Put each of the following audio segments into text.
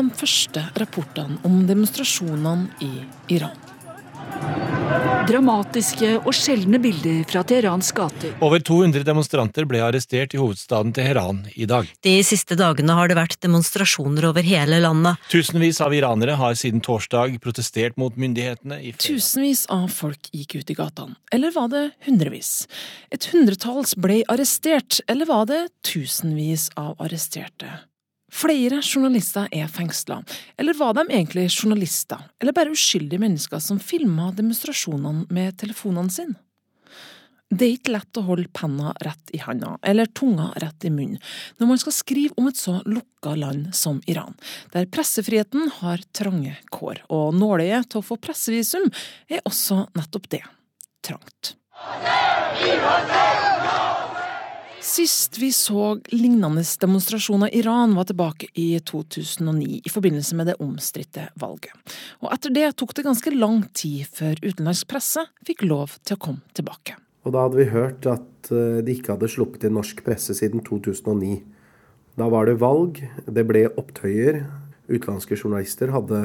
de første rapportene om demonstrasjonene i Iran. Dramatiske og sjeldne bilder fra Teherans gater. Over 200 demonstranter ble arrestert i hovedstaden Teheran i dag. De siste dagene har det vært demonstrasjoner over hele landet. Tusenvis av iranere har siden torsdag protestert mot myndighetene. i flere- Tusenvis av folk gikk ut i gatene. Eller var det hundrevis? Et hundretalls ble arrestert, eller var det tusenvis av arresterte? Flere journalister er fengsla, eller var de egentlig journalister, eller bare uskyldige mennesker som filma demonstrasjonene med telefonene sine? Det er ikke lett å holde penna rett i handa, eller tunga rett i munnen, når man skal skrive om et så lukka land som Iran, der pressefriheten har trange kår, og nåløyet til å få pressevisum er også nettopp det – trangt. Sist vi så lignende demonstrasjoner i Iran var tilbake i 2009, i forbindelse med det omstridte valget. Og etter det tok det ganske lang tid før utenlandsk presse fikk lov til å komme tilbake. Og da hadde vi hørt at eh, de ikke hadde sluppet inn norsk presse siden 2009. Da var det valg, det ble opptøyer. Utenlandske journalister hadde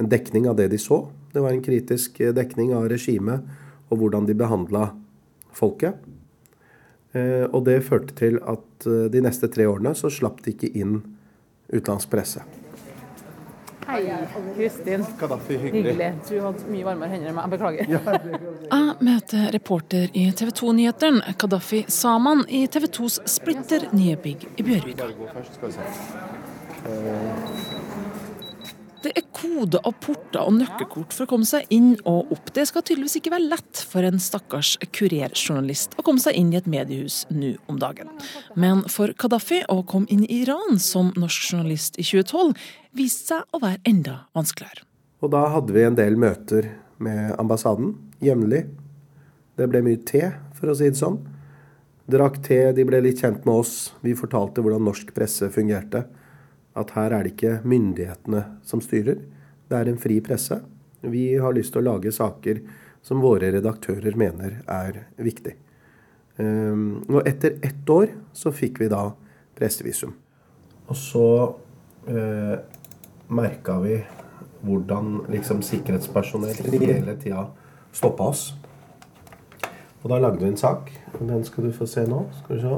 en dekning av det de så. Det var en kritisk eh, dekning av regimet og hvordan de behandla folket. Eh, Og det førte til at eh, de neste tre årene så slapp de ikke inn utenlandsk presse. Hei, Kristin. Hyggelig. Du hadde mye varmere hender enn meg. Beklager. Jeg møter reporter i TV 2-nyhetene, Kadafi Saman, i TV 2s splitter nye bygg i Bjørvika. Det er kode og porter og nøkkelkort for å komme seg inn og opp. Det skal tydeligvis ikke være lett for en stakkars kurerjournalist å komme seg inn i et mediehus nå om dagen. Men for Kadafi å komme inn i Iran som norsk journalist i 2012 viste seg å være enda vanskeligere. Og da hadde vi en del møter med ambassaden jevnlig. Det ble mye te, for å si det sånn. Drakk te, de ble litt kjent med oss. Vi fortalte hvordan norsk presse fungerte. At her er det ikke myndighetene som styrer, det er en fri presse. Vi har lyst til å lage saker som våre redaktører mener er viktig. Um, og etter ett år så fikk vi da pressevisum. Og så eh, merka vi hvordan liksom sikkerhetspersonell hele tida stoppa oss. Og da lagde vi en sak. Den skal du få se nå. Skal vi se.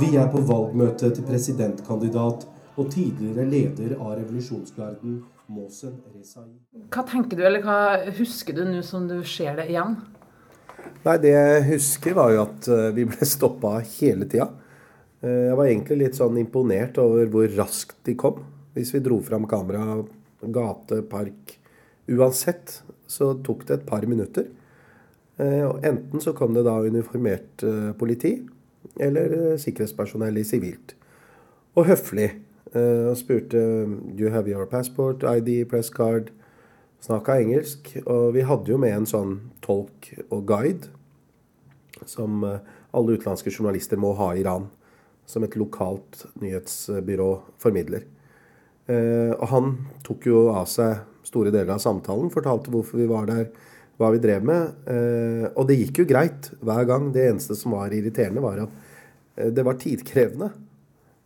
Vi er på valgmøte til presidentkandidat og tidligere leder av revolusjonsgarden, Mohsen Rezai. Hva tenker du, eller hva husker du nå som du ser det igjen? Nei, det jeg husker var jo at eh, vi ble stoppa hele tida. Eh, Jeg var egentlig litt sånn imponert over hvor raskt de kom. Hvis vi dro fram kamera, gate, park Uansett så tok det et par minutter. Eh, Enten så kom det da uniformert politi, eller eh, sikkerhetspersonell i sivilt. Og høflig. eh, Og spurte Do you have your passport, ID, press card? Snakka engelsk. Og vi hadde jo med en sånn tolk og guide som eh, alle utenlandske journalister må ha i Iran. Som et lokalt nyhetsbyrå formidler. Og han tok jo av seg store deler av samtalen, fortalte hvorfor vi var der, hva vi drev med. Eh, Og det gikk jo greit hver gang. Det eneste som var irriterende, var at eh, det var tidkrevende.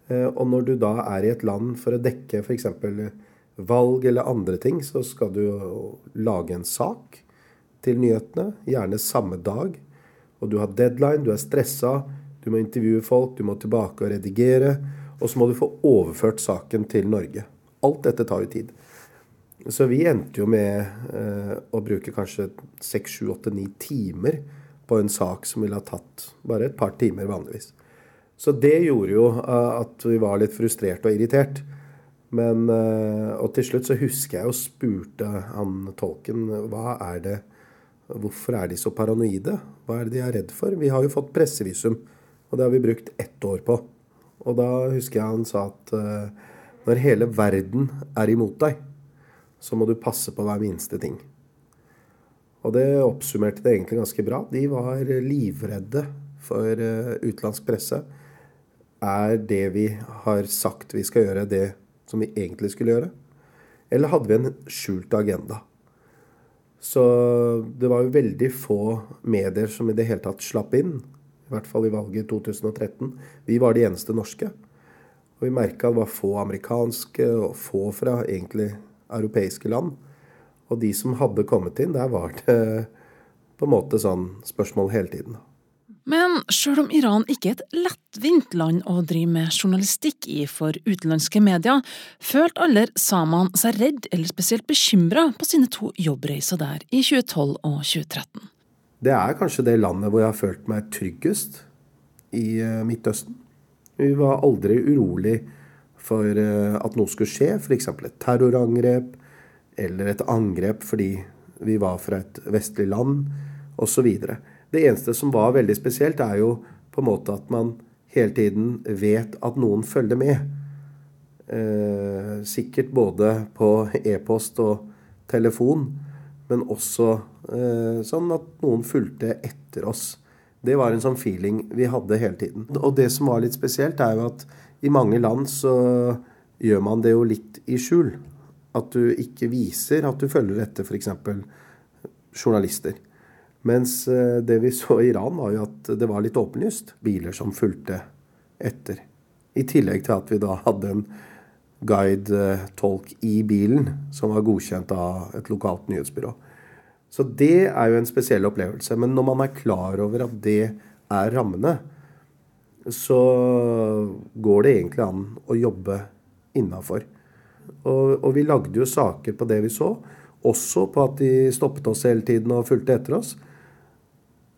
Eh, Og når du da er i et land for å dekke f.eks. valg eller andre ting, så skal du lage en sak til nyhetene, gjerne samme dag. Og du har deadline, du er stressa, du må intervjue folk, du må tilbake og redigere. Og så må du få overført saken til Norge. Alt dette tar jo tid. Så vi endte jo med eh, å bruke kanskje seks, sju, åtte, ni timer på en sak som ville ha tatt bare et par timer vanligvis. Så det gjorde jo eh, at vi var litt frustrert og irritert. Men, eh, og til slutt så husker jeg og spurte han tolken hva er det Hvorfor er de så paranoide? Hva er det de er redd for? Vi har jo fått pressevisum, og det har vi brukt ett år på. Og da husker jeg han sa at eh, når hele verden er imot deg, så må du passe på hver minste ting. Og det oppsummerte det egentlig ganske bra. De var livredde for eh, utenlandsk presse. Er det vi har sagt vi skal gjøre, det som vi egentlig skulle gjøre? Eller hadde vi en skjult agenda? Så det var jo veldig få medier som i det hele tatt slapp inn. I hvert fall i valget i 2013. Vi var de eneste norske. Og vi merka det var få amerikanske og få fra egentlig europeiske land. Og de som hadde kommet inn, der var det på en måte sånn spørsmål hele tiden. Men sjøl om Iran ikke er et lettvint land å drive med journalistikk i for utenlandske medier, følte alle samene seg redd eller spesielt bekymra på sine to jobbreiser der i 2012 og 2013. Det er kanskje det landet hvor jeg har følt meg tryggest i eh, Midtøsten. Vi var aldri urolig for eh, at noe skulle skje, f.eks. et terrorangrep eller et angrep fordi vi var fra et vestlig land osv. Det eneste som var veldig spesielt, er jo på en måte at man hele tiden vet at noen følger med. Eh, sikkert både på e-post og telefon, men også eh, sånn at noen fulgte etter oss. Det var en sånn feeling vi hadde hele tiden. Og det som var litt spesielt, er jo at i mange land så gjør man det jo litt i skjul. At du ikke viser at du følger etter f.eks. journalister. Mens eh, det vi så i Iran, var jo at det var litt åpenlyst. Biler som fulgte etter. I tillegg til at vi da hadde en guide-tolk i bilen som var godkjent av et lokalt nyhetsbyrå. Så det er jo en spesiell opplevelse. Men når man er klar over at det er rammene, så går det egentlig an å jobbe innafor. Og, og, vi lagde jo saker på det vi så. Også på at de stoppet oss hele tiden og fulgte etter oss.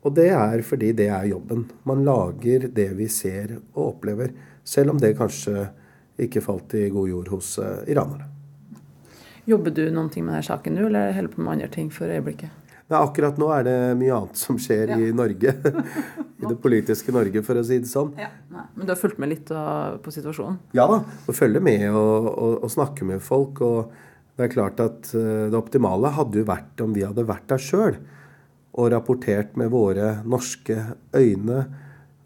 Og det er fordi det er jobben. Man lager det vi ser og opplever. Selv om det kanskje ikke falt i god jord hos uh, iranerne. Jobber du noen ting med denne saken nå, eller holder på med andre ting for øyeblikket? Nei, akkurat nå er det mye annet som skjer ja. i Norge. I det politiske Norge, for å si det sånn. Ja. Men du har fulgt med litt på situasjonen? Ja da. Følge med og, og, og, snakke med folk. Og det er klart at eh, det optimale hadde jo vært om vi hadde vært der sjøl. Og rapportert med våre norske øyne.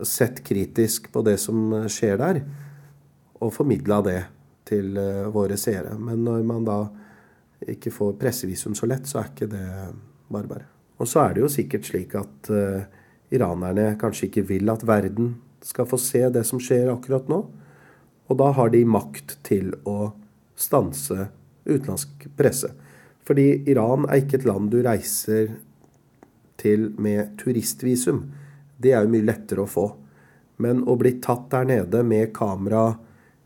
Sett kritisk på det som skjer der. Og formidla det til eh, våre seere. Men når man da ikke får pressevisum så lett, så er ikke det bare, bare. Og så er det jo sikkert slik at uh, iranerne kanskje ikke vil at verden skal få se det som skjer akkurat nå. Og da har de makt til å stanse utenlandsk presse. Fordi Iran er ikke et land du reiser til med turistvisum. Det er jo mye lettere å få. Men å bli tatt der nede med kamera,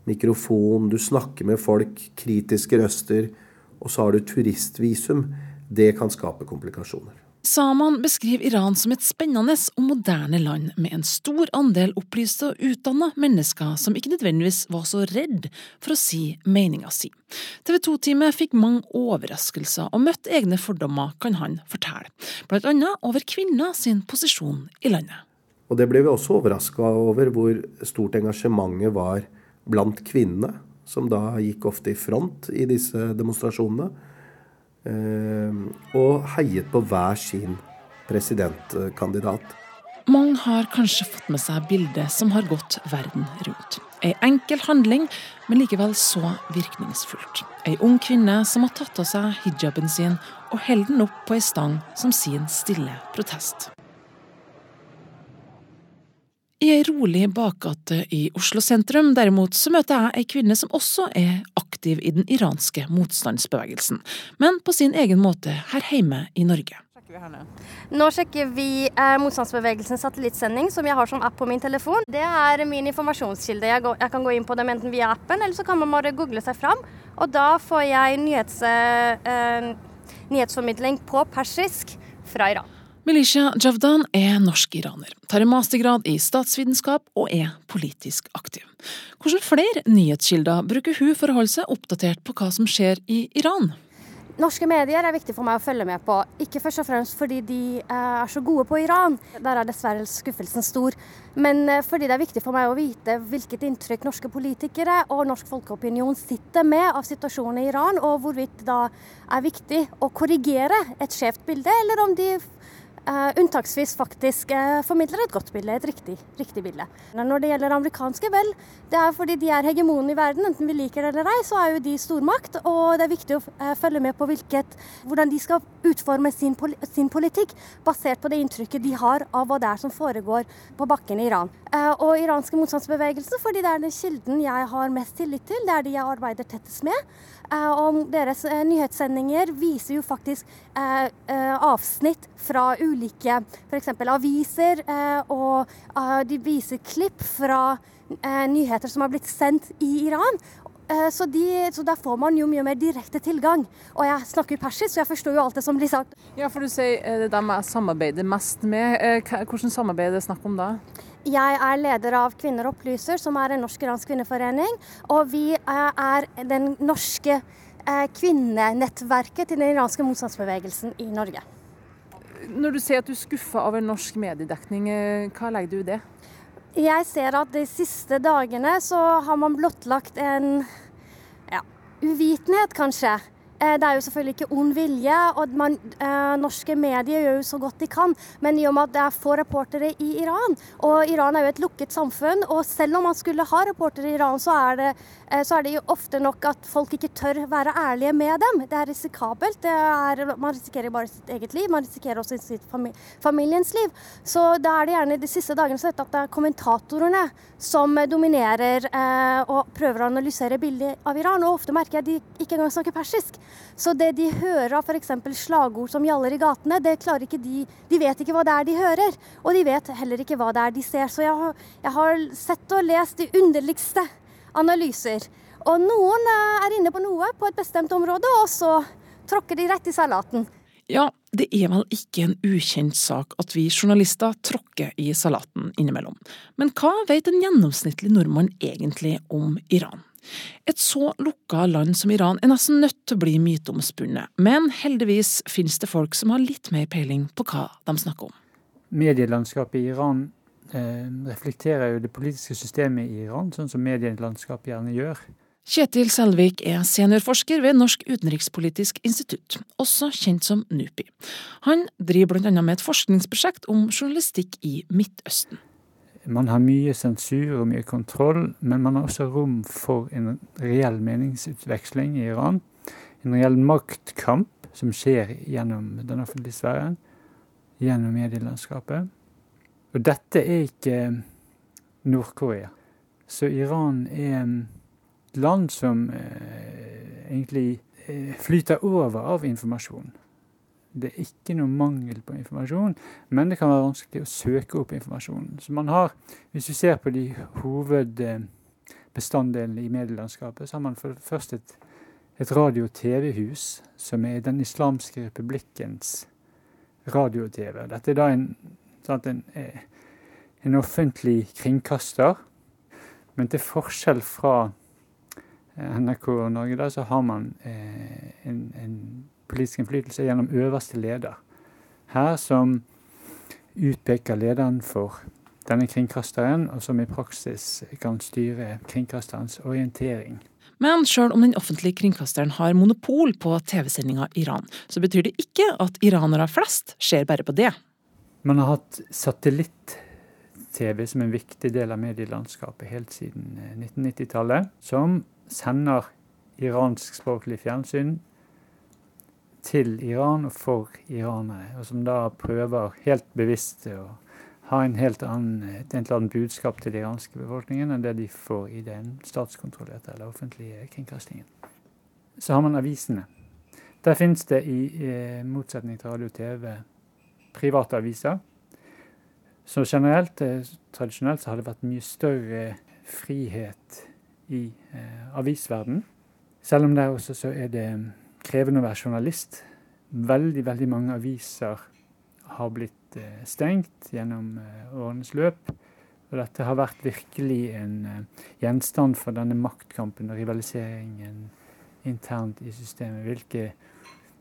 mikrofon, du snakker med folk, kritiske røster, og så har du turistvisum, det kan skape komplikasjoner. Saman beskriver Iran som et spennende og moderne land med en stor andel opplyste og utdanna mennesker som ikke nødvendigvis var så redd for å si meninga si. TV 2-teamet fikk mange overraskelser og møtte egne fordommer, kan han fortelle, blant annet over kvinner sin posisjon i landet. Og det ble vi også overraska over hvor stort engasjementet var blant kvinnene, som da gikk ofte i front i disse demonstrasjonene. Eh, og heiet på hver sin presidentkandidat. Mange har kanskje fått med seg bildet som har gått verden rundt. Ei enkel handling, men likevel så virkningsfullt. Ei ung kvinne som har tatt av seg hijaben sin og holder den opp på ei stang som sin stille protest. I ei rolig bakgate i Oslo sentrum derimot så møter jeg ei kvinne som også er aktiv i den iranske motstandsbevegelsen, men på sin egen måte her hjemme i Norge. Nå sjekker vi eh, motstandsbevegelsens satellittsending, som jeg har som app på min telefon. Det er min informasjonskilde. Jeg, går, jeg, kan gå inn på dem enten via appen, eller så kan man bare google seg fram. Og da får jeg nyhets, eh, nyhetsformidling på persisk fra Iran. Melisha Javdan er norsk-iraner, tar en mastergrad i statsvitenskap og er politisk aktiv. Hvordan flere nyhetskilder bruker hun for å holde seg oppdatert på hva som skjer i Iran? Norske medier er viktig for meg å følge med på, ikke først og fremst fordi de eh, er så gode på Iran. Der er dessverre skuffelsen stor. Men eh, fordi det er viktig for meg å vite hvilket inntrykk norske politikere og norsk folkeopinion sitter med av situasjonen i Iran, og hvorvidt det da er viktig å korrigere et skjevt bilde, eller om de unntaksvis faktisk uh, formidler et godt bilde, et riktig, riktig, bilde. Når det gjelder amerikanske, vel, det er fordi de er hegemonen i verden, enten vi liker det eller ei, så er jo de stormakt. Og det er viktig å uh, følge med på hvilket, hvordan de skal utforme sin, sin, politikk, basert på det inntrykket de har av hva det er som foregår på bakken i Iran. og iranske motstandsbevegelse, fordi det er den kilden jeg har mest tillit til, det er de jeg arbeider tettest med. Og deres nyhetssendinger viser jo faktisk avsnitt fra ulike f.eks. aviser, eh, og eh, de viser klipp fra eh, nyheter som har blitt sendt i Iran. Så, de, så, der får man jo mye mer direkte tilgang. Og jeg snakker persisk, så jeg forstår jo alt det som blir sagt. Ja, for du sier det er dem jeg samarbeider mest med. Hvordan samarbeid er det snakk om da? Jeg er leder av Kvinner opplyser, som er en norsk-iransk kvinneforening. Og vi er den norske kvinnenettverket til den iranske motstandsbevegelsen i Norge. Når du sier at du er skuffa over norsk mediedekning, eh, hva legger du i det? Jeg ser at de siste dagene så har man blottlagt en ja, uvitenhet, kanskje, Eh, det er jo selvfølgelig ikke ond vilje, og man, eh, norske medier gjør jo så godt de kan. Men i og med at det er få reportere i Iran, og Iran er jo et lukket samfunn, og selv om man skulle ha reportere i Iran, så er, det, eh, så er det jo ofte nok at folk ikke tør være ærlige med dem. Det er risikabelt. Det er, man risikerer bare sitt eget liv, man risikerer også sitt familiens liv. Så da er det gjerne de siste dagene sett at det er kommentatorene som dominerer eh, og prøver å analysere bildet av Iran. Og ofte merker jeg at de ikke engang snakker persisk. Så det de hører av f.eks. slagord som gjaller i gatene, det klarer ikke de De vet ikke hva det er de hører, og de vet heller ikke hva det er de ser. Så jeg har, jeg har sett og lest de underligste analyser. Og noen eh, er inne på noe på et bestemt område, og så tråkker de rett i salaten. Ja, det er vel ikke en ukjent sak at vi journalister tråkker i salaten innimellom. Men hva vet en gjennomsnittlig nordmann egentlig om Iran? Et så lukka land som Iran er nesten nødt til å bli myteomspunnet, men heldigvis finnes det folk som har litt mer peiling på hva de snakker om. Medielandskapet i Iran eh, reflekterer jo det politiske systemet i Iran, sånn som medielandskapet gjerne gjør. Kjetil Selvik er seniorforsker ved Norsk utenrikspolitisk institutt, også kjent som NUPI. Han driver blant annet med et forskningsprosjekt om journalistikk i Midtøsten. Man har mye sensur og mye kontroll, men man har også rom for en reell meningsutveksling i Iran. En reell maktkamp som skjer gjennom den offentlige sfæren, gjennom medielandskapet. Og dette er ikke Nord-Korea. Så Iran er et land som eh, egentlig eh, flyter over av informasjon. Det er ikke noe mangel på informasjon, men det kan være vanskelig å søke opp informasjonen. Så man har, Hvis vi ser på de hovedbestanddelene i medielandskapet, så har man først et, et radio- og TV-hus, som er Den islamske republikkens radio-TV. Dette er da en, en, eh, en, offentlig kringkaster, men til forskjell fra eh, NRK og Norge, da, så har man eh, en, en politisk innflytelse gjennom øverste leder. Her som utpeker lederen for denne kringkasteren, og som i praksis kan styre kringkasterens orientering. Men sjøl om den offentlige kringkasteren har monopol på TV-sendinga Iran, så betyr det ikke at iranere flest ser bare på det. Man har hatt satellitt-TV som en viktig del av medielandskapet helt siden 1990-tallet, eh, som sender iranskspråklig fjernsyn til Iran og for iranere, og som da prøver helt bevisst å ha en helt annen, et helt annet budskap til den iranske befolkningen enn det de får i den statskontrollerte eller offentlige kringkastingen. Så har man avisene. Der finnes det, i eh, motsetning til radio og TV, private aviser. Så generelt, eh, tradisjonelt, så har det vært mye større frihet i eh, avisverden. Selv om der også så er det krevende å være journalist. Veldig, veldig mange aviser har blitt eh, stengt gjennom eh, årenes løp. Og dette har vært virkelig en eh, gjenstand for denne maktkampen og rivaliseringen internt i systemet. Hvilke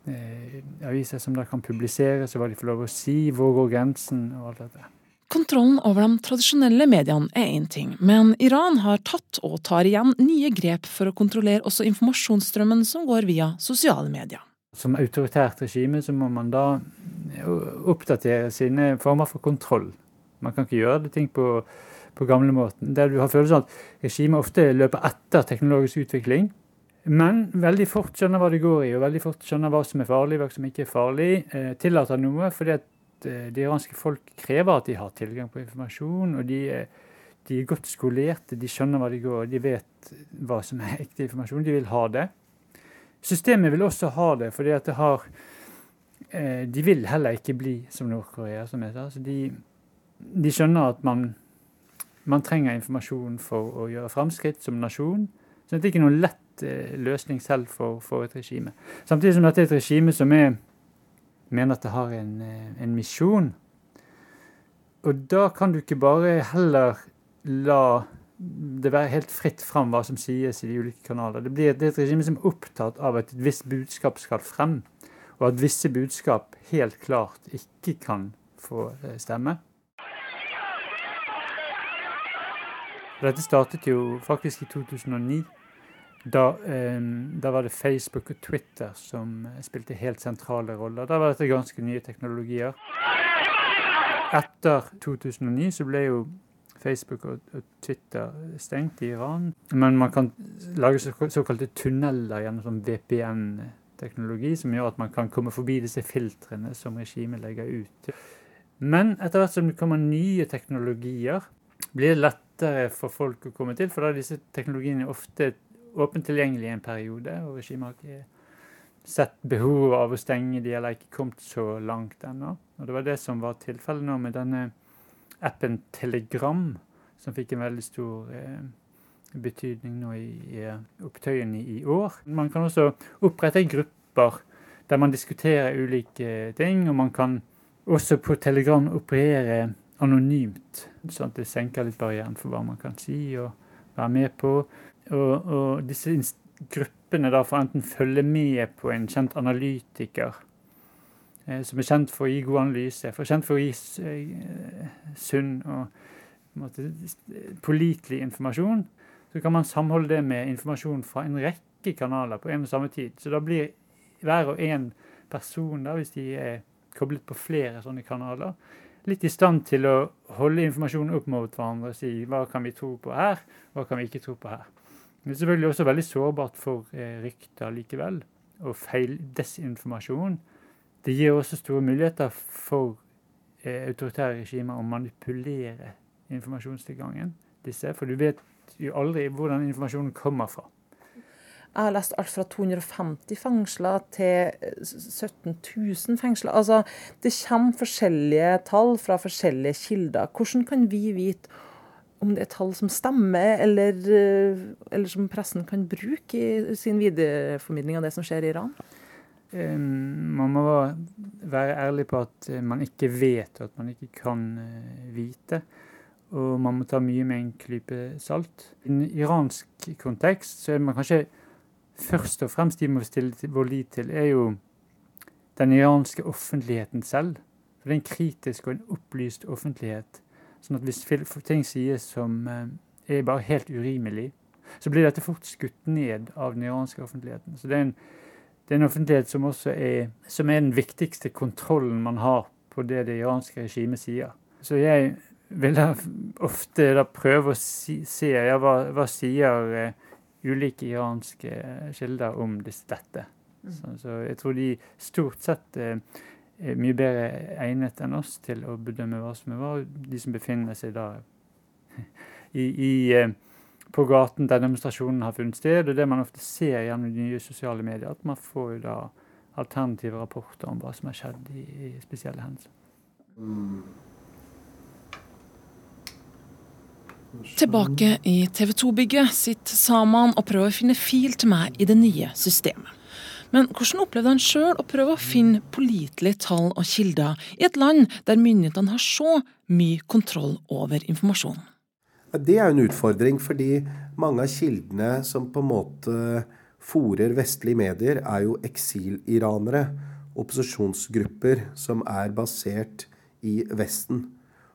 eh, aviser som da kan publiseres, og hva de får lov å si, hvor går grensen, og alt dette. Kontrollen over de tradisjonelle mediene er én ting, men Iran har tatt og tar igjen nye grep for å kontrollere også informasjonsstrømmen som går via sosiale medier. Som autoritært regime så må man da oppdatere sine former for kontroll. Man kan ikke gjøre det ting på, på gamlemåten. Der du har følelsen av at regimet ofte løper etter teknologisk utvikling. Men veldig fort skjønner hva det går i, og veldig fort skjønner hva som er farlig, hva som ikke er farlig. Eh, tillater noe fordi at eh, det iranske folk krever at de har tilgang på informasjon. og de de er godt skolerte, de skjønner hva de går, de vet hva som er ekte informasjon. De vil ha det. Systemet vil også ha det, fordi at det har eh, De vil heller ikke bli som Nord-Korea, som jeg sa. Så de, de skjønner at man, man trenger informasjon for å gjøre framskritt som nasjon. Så det er ikke noen lett Eh, løsning selv for, for, et regime. Samtidig som dette er et regime som er, mener at det har en, eh, en misjon. Og da kan du ikke bare heller la det være helt fritt fram hva som sies i de ulike kanaler. Det, blir, det er et regime som er opptatt av at et visst budskap skal frem, og at visse budskap helt klart ikke kan få eh, stemme. Dette startet jo faktisk i 2009. Da, eh, da, var det Facebook og Twitter som spilte helt sentrale roller. Da var dette ganske nye teknologier. Etter 2009 så ble jo Facebook og, og Twitter stengt i Iran. Men man kan lage såkalte tunneler gjennom sånn VPN-teknologi, som gjør at man kan komme forbi disse filtrene som regimet legger ut. Men etter hvert som det kommer nye teknologier, blir det lettere for folk å komme til, for da er disse teknologiene ofte åpent tilgjengelig i en periode. Og regimet har ikke sett behovet av å stenge de, eller ikke kommet så langt ennå. Og Det var det som var tilfellet nå med denne appen Telegram, som fikk en veldig stor eh, betydning nå i, i opptøyene i, år. Man kan også opprette grupper der man diskuterer ulike ting, og man kan også på Telegram operere anonymt, sånn at det senker litt barrieren for hva man kan si og være med på. Og, og disse gruppene da får enten følge med på en kjent analytiker eh, som er kjent for å gi god analyse, for kjent for å gi eh, sunn og pålitelig informasjon. Så kan man samholde det med informasjon fra en rekke kanaler på en og samme tid. Så da blir hver og en person, da, hvis de er koblet på flere sånne kanaler, litt i stand til å holde informasjonen opp mot hverandre og si hva kan vi tro på her, hva kan vi ikke tro på her. Men det er selvfølgelig også veldig sårbart for eh, rykter likevel, og feil desinformasjon. Det gir også store muligheter for eh, autoritære regimer å manipulere informasjonstilgangen disse, for du vet jo aldri hvordan informasjonen kommer fra. Jeg har lest alt fra 250 fengsler til 17 000 fengsler. Altså, det kommer forskjellige tall fra forskjellige kilder. Hvordan kan vi vite om det er tall som stemmer, eller, eh, eller, som pressen kan bruke i sin videreformidling av det som skjer i Iran? Man må være ærlig på at eh, man ikke vet, og at man ikke kan eh, vite. Og man må ta mye med en klype salt. I en iransk kontekst så er man kanskje først og fremst de må stille vår lit til, er jo den iranske offentligheten selv. For det er en kritisk og en opplyst offentlighet Sånn at hvis ting sies som eh, er bare helt urimelig, så blir dette fort skutt ned av den iranske offentligheten. Så det er en, det er en offentlighet som også er, som er den viktigste kontrollen man har på det det iranske regimet sier. Så jeg vil da ofte da prøve å si, se ja, hva, hva sier uh, ulike iranske kilder om dette. Mm. Så, så, jeg tror de stort sett uh, er mye bedre egnet enn oss til å bedømme hva som er hva. De som befinner seg da i, i, eh, på gaten der demonstrasjonen har funnet sted. Og det man ofte ser gjennom de nye sosiale medier, at man får da alternative rapporter om hva som har skjedd i, i spesielle hendelser. Tilbake i TV 2-bygget sitter Saman og prøver å finne fil til meg i det nye systemet. Men hvordan opplevde han sjøl å prøve å finne pålitelige tall og kilder i et land der myndighetene har så mye kontroll over informasjonen? Det er en utfordring, fordi mange av kildene som på en måte fòrer vestlige medier, er jo eksiliranere. Opposisjonsgrupper som er basert i Vesten,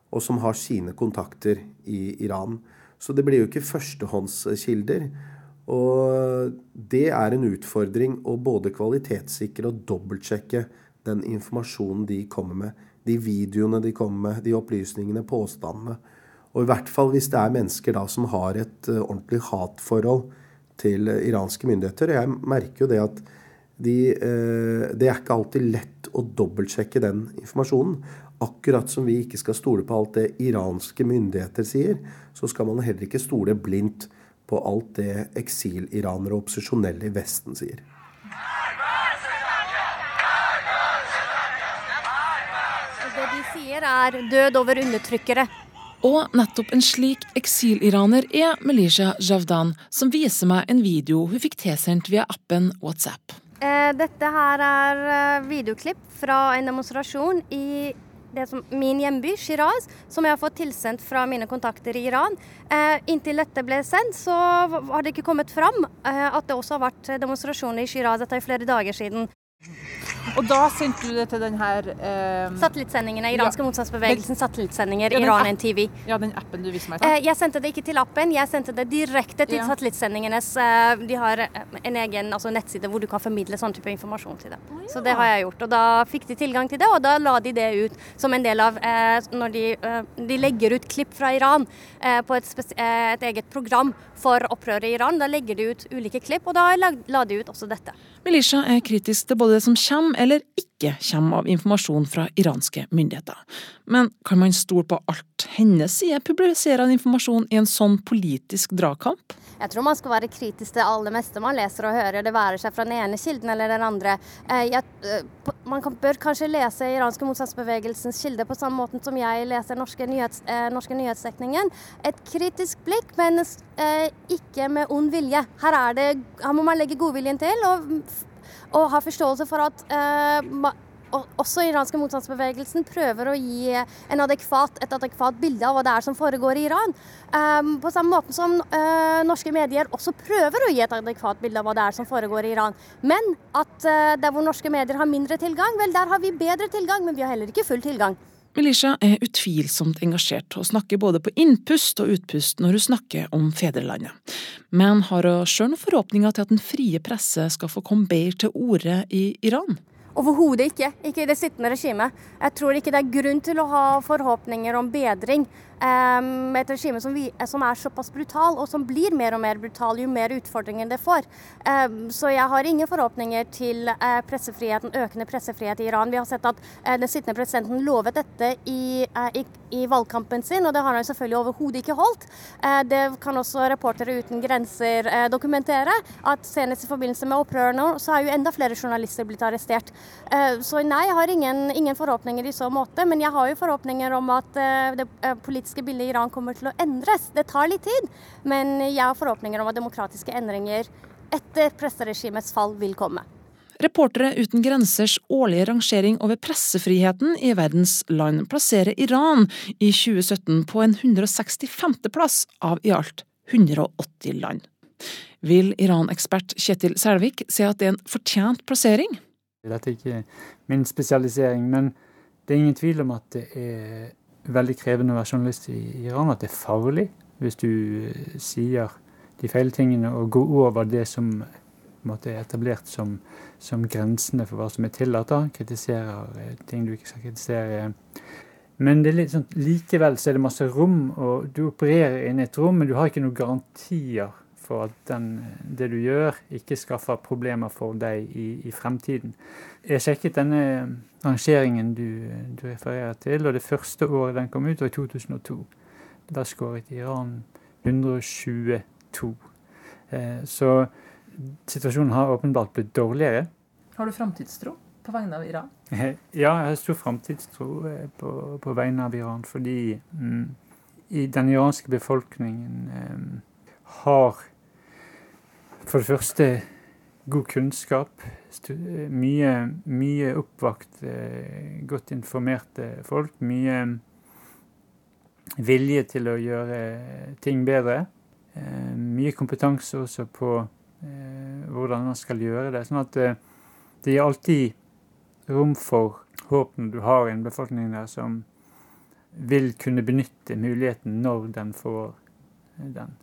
og som har sine kontakter i Iran. Så det blir jo ikke førstehåndskilder. Og det er en utfordring å både kvalitetssikre og dobbeltsjekke den informasjonen de kommer med. De videoene de kommer med, de opplysningene, påstandene. Og i hvert fall hvis det er mennesker da som har et uh, ordentlig hatforhold til uh, iranske myndigheter. Jeg merker jo det at de, uh, det er ikke alltid lett å dobbeltsjekke den informasjonen. Akkurat som vi ikke skal stole på alt det iranske myndigheter sier, så skal man heller ikke stole blindt på alt det eksiliranere og opposisjonelle i Vesten sier. Det de sier, er 'død over undertrykkere'. Og nettopp en slik eksiliraner er Melisha Javdan, som viser meg en video hun fikk tilsendt via appen WhatsApp. Eh, dette her er eh, videoklipp fra en demonstrasjon i som, min hjemby, Shiraz, som jeg har fått tilsendt fra mine kontakter i Iran. Eh, inntil dette ble sendt, så har det ikke kommet fram eh, at det også har vært demonstrasjoner i Shiraz. Dette er flere dager siden. Og da sendte du det til den her eh, Satellittsendingene. Iranske ja. motstandsbevegelsen, satellittsendinger. Ja, Iran NTV. Ja, den appen du viste meg. Eh, jeg sendte det ikke til appen, jeg sendte det direkte til ja. satellittsendingenes eh, De har eh, en egen altså, nettside hvor du kan formidle sånn type informasjon til dem. Oh, ja. Så det har jeg gjort. Og da fikk de tilgang til det, og da la de det ut som en del av eh, Når de, eh, de, legger ut klipp fra Iran på et, et, eget program for opprøret i Iran, da legger de ut ulike klipp, og da la, la de ut også dette. Melisha er kritisk til både det som kommer eller ikke kommer av informasjon fra iranske myndigheter. Men kan man stole på alt hennes side publiserer informasjon i en sånn politisk dragkamp? Jeg tror man skal være kritisk til alle meste man leser og hører, det være seg fra den ene kilden eller den andre. Eh, jeg, eh, man bør kanskje lese iranske motstandsbevegelsens kilde på samme måte som jeg leser norske, nyhets, eh, norske nyhetsdekningen. Et kritisk blikk, men ikke med ond vilje. Her, det, her må man legge godviljen til. og og ha forståelse for at også iranske motstandsbevegelsen prøver å gi adekvat, et adekvat bilde av hva det er som foregår i Iran. Um, på samme måte som uh, norske medier også prøver å gi et adekvat bilde av hva det er som foregår i Iran. Men at uh, der hvor norske medier har mindre tilgang, vel der har vi bedre tilgang, men vi har heller ikke full tilgang. Melisha er utvilsomt engasjert og snakker både på innpust og utpust når hun snakker om fedrelandet. Men har hun sjøl noen forhåpninger til at den frie presse skal få komme bedre til orde i Iran? Overhodet ikke. Ikke i det sittende regimet. Jeg tror ikke det er grunn til å ha forhåpninger om bedring et regime som, vi, som, er såpass brutal, og som blir mer og mer brutal jo mer utfordringer det får. Så jeg har ingen forhåpninger til eh, pressefriheten, økende pressefrihet i Iran. Vi har sett at eh, den sittende presidenten lovet dette i, eh, i, i valgkampen sin, og det har han selvfølgelig overhodet ikke holdt. Det kan også reportere uten grenser dokumentere, at senest i forbindelse med opprørene så er jo enda flere journalister blitt arrestert. Så nei, jeg har ingen, ingen forhåpninger i så måte, men jeg har jo forhåpninger om at det politiske politiske bildet i Iran kommer til å endres. Det tar litt tid, men jeg har forhåpninger om at demokratiske endringer etter presseregimets fall vil komme. Reportere uten grensers årlige rangering over pressefriheten i verdens land plasserer Iran i 2017 på en 165. plass av i alt 180 land. Vil Iran-ekspert Kjetil Selvik si at det er en fortjent plassering? Dette er ikke min spesialisering, men det er ingen tvil om at det er veldig krevende å være journalist i Iran, at det er farlig hvis du eh, sier de feile tingene og går over det som måte, er etablert som, som, grensene for hva som er tillatt. Kritiserer eh, ting du ikke skal kritisere. Men sånn, likevel så er det masse rom, og du opererer inne i et rom, men du har ikke noen garantier for at den, det du gjør, ikke skaffer problemer for deg i, i fremtiden. Jeg sjekket denne rangeringen du, du, refererer til, og det første året den kom ut, var i 2002. Da skåret Iran 122. Eh, så situasjonen har åpenbart blitt dårligere. Har du framtidstro på vegne av Iran? Ja, jeg har stor framtidstro eh, på, på, vegne av Iran. Fordi mm, i den iranske befolkningen eh, har for det første god kunnskap. Mye, mye oppvakt, eh, godt informerte folk. Mye vilje til å gjøre ting bedre. Eh, mye kompetanse også på eh, hvordan man skal gjøre det. Sånn at det gir alltid rom for håp når du har en befolkning der som vil kunne benytte muligheten når den får den.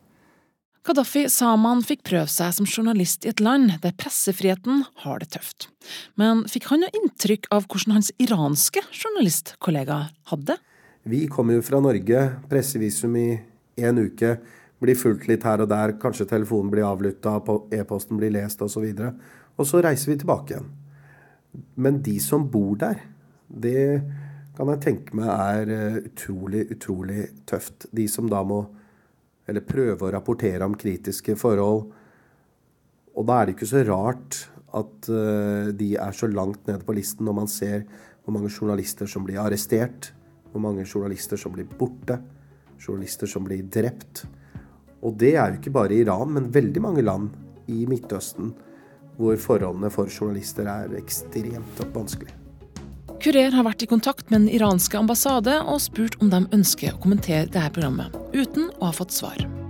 Gaddafi sa man fikk prøve seg som journalist i et land der pressefriheten har det tøft. Men fikk han noe inntrykk av hvordan hans iranske journalistkollegaer hadde det? Vi kommer jo fra Norge, pressevisum i én uke, blir fulgt litt her og der, kanskje telefonen blir avlytta, e-posten blir lest osv. Og så reiser vi tilbake igjen. Men de som bor der, det kan jeg tenke meg er eh, utrolig, utrolig tøft. De som da må eller prøve å rapportere om kritiske forhold. Og da er det ikke så rart at uh, de er så langt nede på listen når man ser hvor mange journalister som blir arrestert, hvor mange journalister som blir borte, journalister som blir drept. Og det er jo ikke bare i Iran, men veldig mange land i Midtøsten hvor forholdene for journalister er ekstremt vanskelig. Kurer har vært i kontakt med den iranske ambassade og spurt om de ønsker å kommentere dette programmet, uten å ha fått svar.